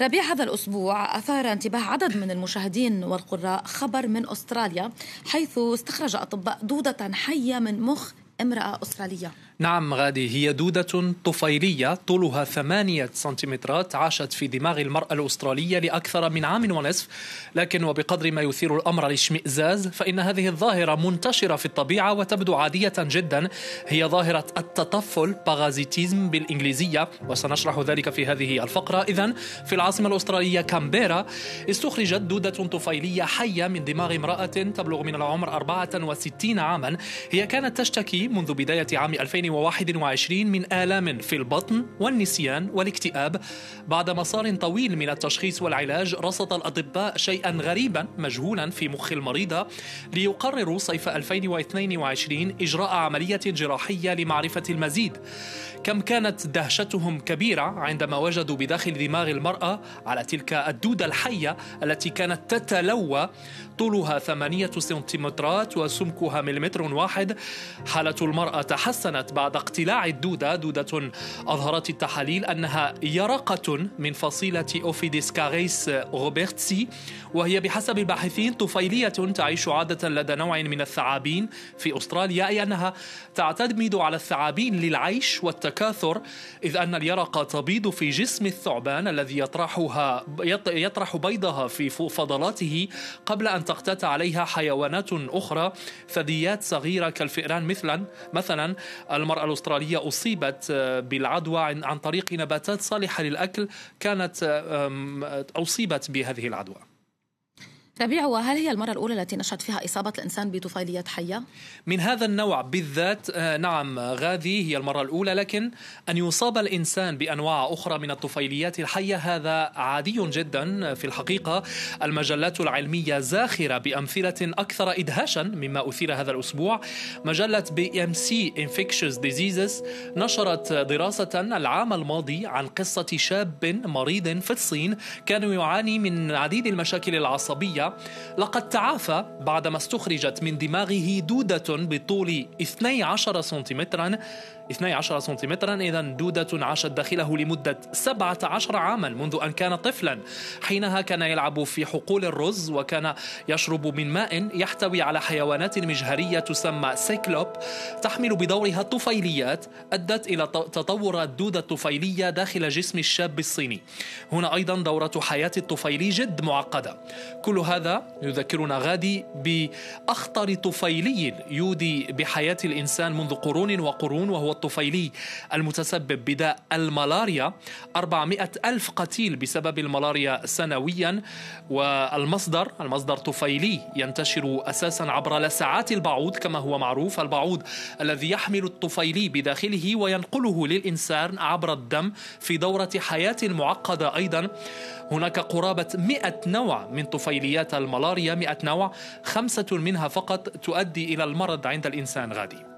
ربيع هذا الأسبوع أثار انتباه عدد من المشاهدين والقراء خبر من أستراليا حيث استخرج أطباء دودة حية من مخ امرأة أسترالية. نعم غادي هي دودة طفيلية طولها ثمانية سنتيمترات عاشت في دماغ المرأة الأسترالية لأكثر من عام ونصف. لكن وبقدر ما يثير الأمر الاشمئزاز فإن هذه الظاهرة منتشرة في الطبيعة وتبدو عادية جدا. هي ظاهرة التطفل باغازيتيزم بالإنجليزية. وسنشرح ذلك في هذه الفقرة. إذا في العاصمة الأسترالية كامبيرا استخرجت دودة طفيلية حية من دماغ امرأة تبلغ من العمر 64 عاما. هي كانت تشتكي منذ بداية عام 2000 2021 من آلام في البطن والنسيان والاكتئاب. بعد مسار طويل من التشخيص والعلاج رصد الأطباء شيئا غريبا مجهولا في مخ المريضة ليقرروا صيف 2022 إجراء عملية جراحية لمعرفة المزيد. كم كانت دهشتهم كبيرة عندما وجدوا بداخل دماغ المرأة على تلك الدودة الحية التي كانت تتلوى طولها ثمانية سنتيمترات وسمكها مليمتر واحد. حالة المرأة تحسنت بعد اقتلاع الدودة دودة أظهرت التحاليل أنها يرقة من فصيلة أوفيديس كاريس روبرتسي وهي بحسب الباحثين طفيلية تعيش عادة لدى نوع من الثعابين في أستراليا أي أنها تعتمد على الثعابين للعيش والتكاثر إذ أن اليرقة تبيض في جسم الثعبان الذي يطرحها يطرح بيضها في فضلاته قبل أن تقتات عليها حيوانات أخرى ثدييات صغيرة كالفئران مثلا مثلا المرأة الأسترالية أصيبت بالعدوى عن طريق نباتات صالحة للأكل كانت أصيبت بهذه العدوى. ربيع وهل هي المرة الأولى التي نشهد فيها إصابة الإنسان بطفيليات حية؟ من هذا النوع بالذات آه، نعم غادي هي المرة الأولى لكن أن يصاب الإنسان بأنواع أخرى من الطفيليات الحية هذا عادي جدا في الحقيقة المجلات العلمية زاخرة بأمثلة أكثر إدهاشا مما أثير هذا الأسبوع مجلة BMC Infectious Diseases نشرت دراسة العام الماضي عن قصة شاب مريض في الصين كان يعاني من عديد المشاكل العصبية لقد تعافى بعدما استخرجت من دماغه دودة بطول 12 سنتيمترا 12 سنتيمترا إذا دودة عاشت داخله لمدة 17 عاما منذ أن كان طفلا. حينها كان يلعب في حقول الرز وكان يشرب من ماء يحتوي على حيوانات مجهرية تسمى سيكلوب. تحمل بدورها طفيليات أدت إلى تطور الدودة الطفيلية داخل جسم الشاب الصيني. هنا أيضا دورة حياة الطفيلي جد معقدة. كل هذا يذكرنا غادي بأخطر طفيلي يودي بحياة الإنسان منذ قرون وقرون وهو الطفيلي المتسبب بداء الملاريا. 400 ألف قتيل بسبب الملاريا سنويا. والمصدر المصدر طفيلي ينتشر أساسا عبر لسعات البعوض كما هو معروف البعوض الذي يحمل الطفيلي بداخله وينقله للإنسان عبر الدم في دورة حياة معقدة أيضا. هناك قرابة 100 نوع من طفيليات الملاريا. 100 نوع خمسة منها فقط تؤدي إلى المرض عند الإنسان غادي.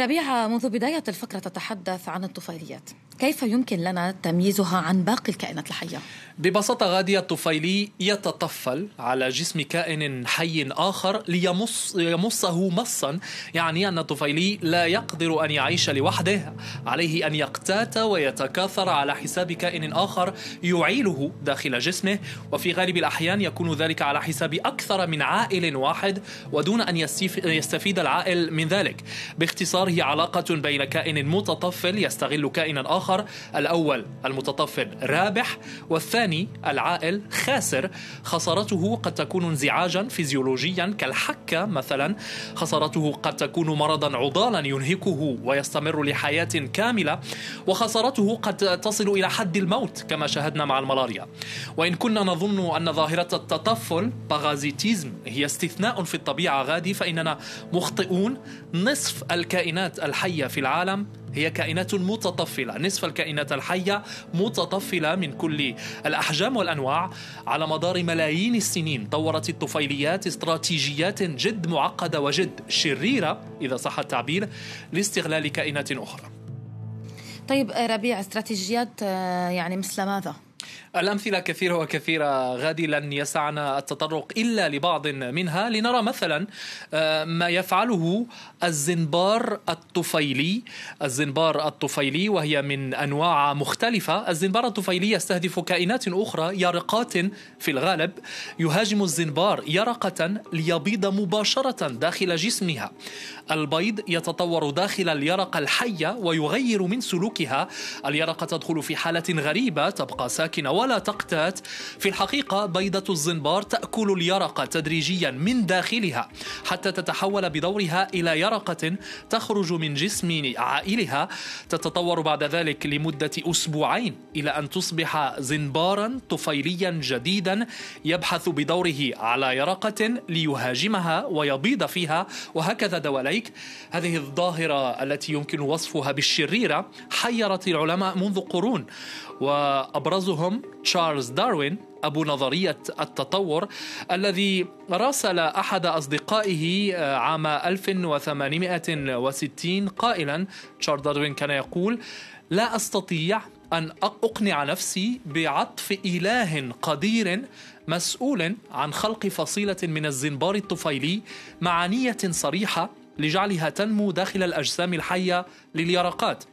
ربيعة منذ بداية الفقرة تتحدث عن الطفيليات. كيف يمكن لنا تمييزها عن باقي الكائنات الحية؟ ببساطة غادية الطفيلي يتطفل على جسم كائن حي آخر ليمص يمصه مصا يعني أن الطفيلي لا يقدر أن يعيش لوحده. عليه أن يقتات ويتكاثر على حساب كائن آخر يعيله داخل جسمه. وفي غالب الأحيان يكون ذلك على حساب أكثر من عائل واحد ودون أن يستفيد العائل من ذلك. باختصار هي علاقة بين كائن متطفل يستغل كائنا آخر الأول المتطفل رابح والثاني الثاني العائل خاسر. خسارته قد تكون انزعاجا فيزيولوجيا كالحكة مثلا. خسارته قد تكون مرضا عضالا ينهكه ويستمر لحياة كاملة. وخسارته قد تصل إلى حد الموت كما شاهدنا مع الملاريا. وإن كنا نظن أن ظاهرة التطفل باغازيتيزم هي استثناء في الطبيعة غادي فإننا مخطئون. نصف الكائنات الحية في العالم هي كائنات متطفلة نصف الكائنات الحية متطفلة من كل الأحجام والأنواع على مدار ملايين السنين طورت الطفيليات استراتيجيات جد معقدة وجد شريرة إذا صح التعبير لاستغلال كائنات أخرى طيب ربيع استراتيجيات آه، يعني مثل ماذا؟ الأمثلة كثيرة وكثيرة غادي لن يسعنا التطرق إلا لبعض منها. لنرى مثلا آه، ما يفعله الزنبار الطفيلي. الزنبار الطفيلي وهي من أنواع مختلفة. الزنبار الطفيلي يستهدف كائنات أخرى يرقات في الغالب. يهاجم الزنبار يرقة ليبيض مباشرة داخل جسمها. البيض يتطور داخل اليرقة الحية ويغير من سلوكها. اليرقة تدخل في حالة غريبة تبقى ساكنة ولا تقتات. في الحقيقة بيضة الزنبار تأكل اليرقة تدريجيا من داخلها حتى تتحول بدورها إلى يرقة تخرج من جسم عائلها. تتطور بعد ذلك لمدة أسبوعين إلى أن تصبح زنبارا طفيليا جديدا يبحث بدوره على يرقة ليهاجمها ويبيض فيها. وهكذا دواليك. هذه الظاهرة التي يمكن وصفها بالشريرة حيرت العلماء منذ قرون. وأبرزهم تشارلز داروين أبو نظرية التطور الذي راسل أحد أصدقائه آه، عام 1860 قائلا تشارلز داروين كان يقول لا أستطيع أن أقنع نفسي بعطف إله قدير مسؤول عن خلق فصيلة من الزنبار الطفيلي مع نية صريحة لجعلها تنمو داخل الأجسام الحية لليرقات.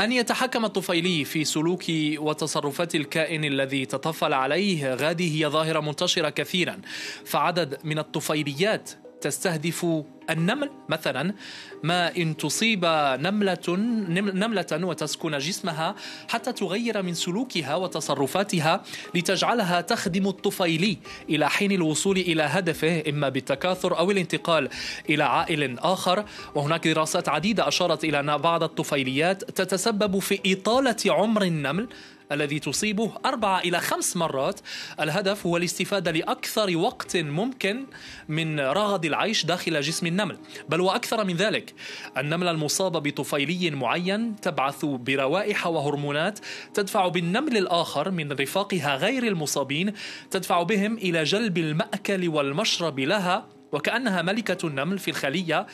أن يتحكم الطفيلي في سلوك وتصرفات الكائن الذي تطفل عليه غادي هي ظاهرة منتشرة كثيرا. فعدد من الطفيليات تستهدف النمل. مثلا ما إن تصيب نملة نملة وتسكن جسمها حتى تغير من سلوكها وتصرفاتها لتجعلها تخدم الطفيلي إلى حين الوصول إلى هدفه إما بالتكاثر أو الانتقال إلى عائل آخر. وهناك دراسات عديدة أشارت إلى أن بعض الطفيليات تتسبب في إطالة عمر النمل. الذي تصيبه أربعة إلى خمس مرات. الهدف هو الاستفادة لأكثر وقت ممكن من رغد العيش داخل جسم النمل. بل وأكثر من ذلك النملة المصابة بطفيلي معين تبعث بروائح وهرمونات تدفع بالنمل الآخر من رفاقها غير المصابين تدفع بهم إلى جلب المأكل والمشرب لها. وكأنها ملكة النمل في الخلية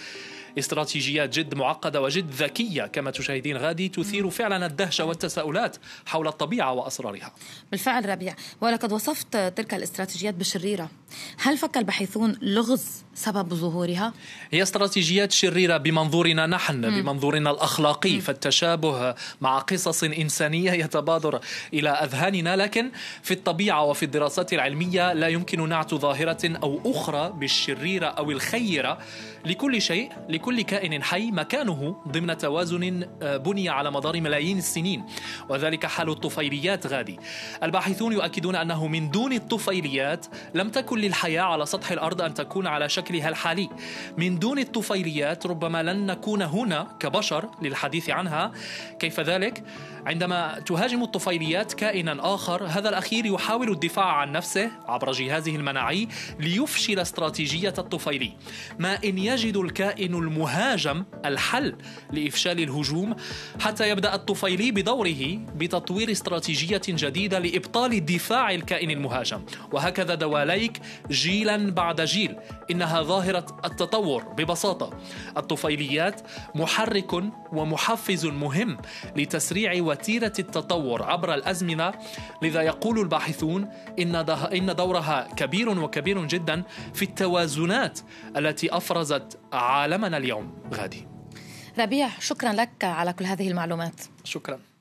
استراتيجيات جد معقدة وجد ذكية كما تشاهدين غادي تثير فعلا الدهشة والتساؤلات حول الطبيعة وأسرارها. بالفعل ربيع. ولقد وصفت تلك الاستراتيجيات بشريرة. هل فك الباحثون لغز سبب ظهورها؟ هي استراتيجيات شريرة بمنظورنا نحن م. بمنظورنا الأخلاقي م. فالتشابه مع قصص إنسانية يتبادر إلى أذهاننا لكن في الطبيعة وفي الدراسات العلمية لا يمكن نعت ظاهرة أو أخرى بالشريرة أو الخيرة لكل شيء لكل كائن حي مكانه ضمن توازن آه، بني على مدار ملايين السنين وذلك حال الطفيليات غادي الباحثون يؤكدون أنه من دون الطفيليات لم تكن للحياة على سطح الأرض أن تكون على شكلها الحالي. من دون الطفيليات ربما لن نكون هنا كبشر للحديث عنها. كيف ذلك؟ عندما تهاجم الطفيليات كائنا آخر هذا الأخير يحاول الدفاع عن نفسه عبر جهازه المناعي ليفشل استراتيجية الطفيلي. ما إن يجد الكائن المهاجم الحل لإفشال الهجوم حتى يبدأ الطفيلي بدوره بتطوير استراتيجية جديدة لإبطال دفاع الكائن المهاجم. وهكذا دواليك جيلا بعد جيل إنها ظاهرة التطور ببساطة. الطفيليات محرك ومحفز مهم لتسريع وتيرة التطور عبر الأزمنة. لذا يقول الباحثون إن إن دورها كبير وكبير جدا في التوازنات التي أفرزت عالمنا اليوم. غادي. ربيع شكرا لك على كل هذه المعلومات. شكرا.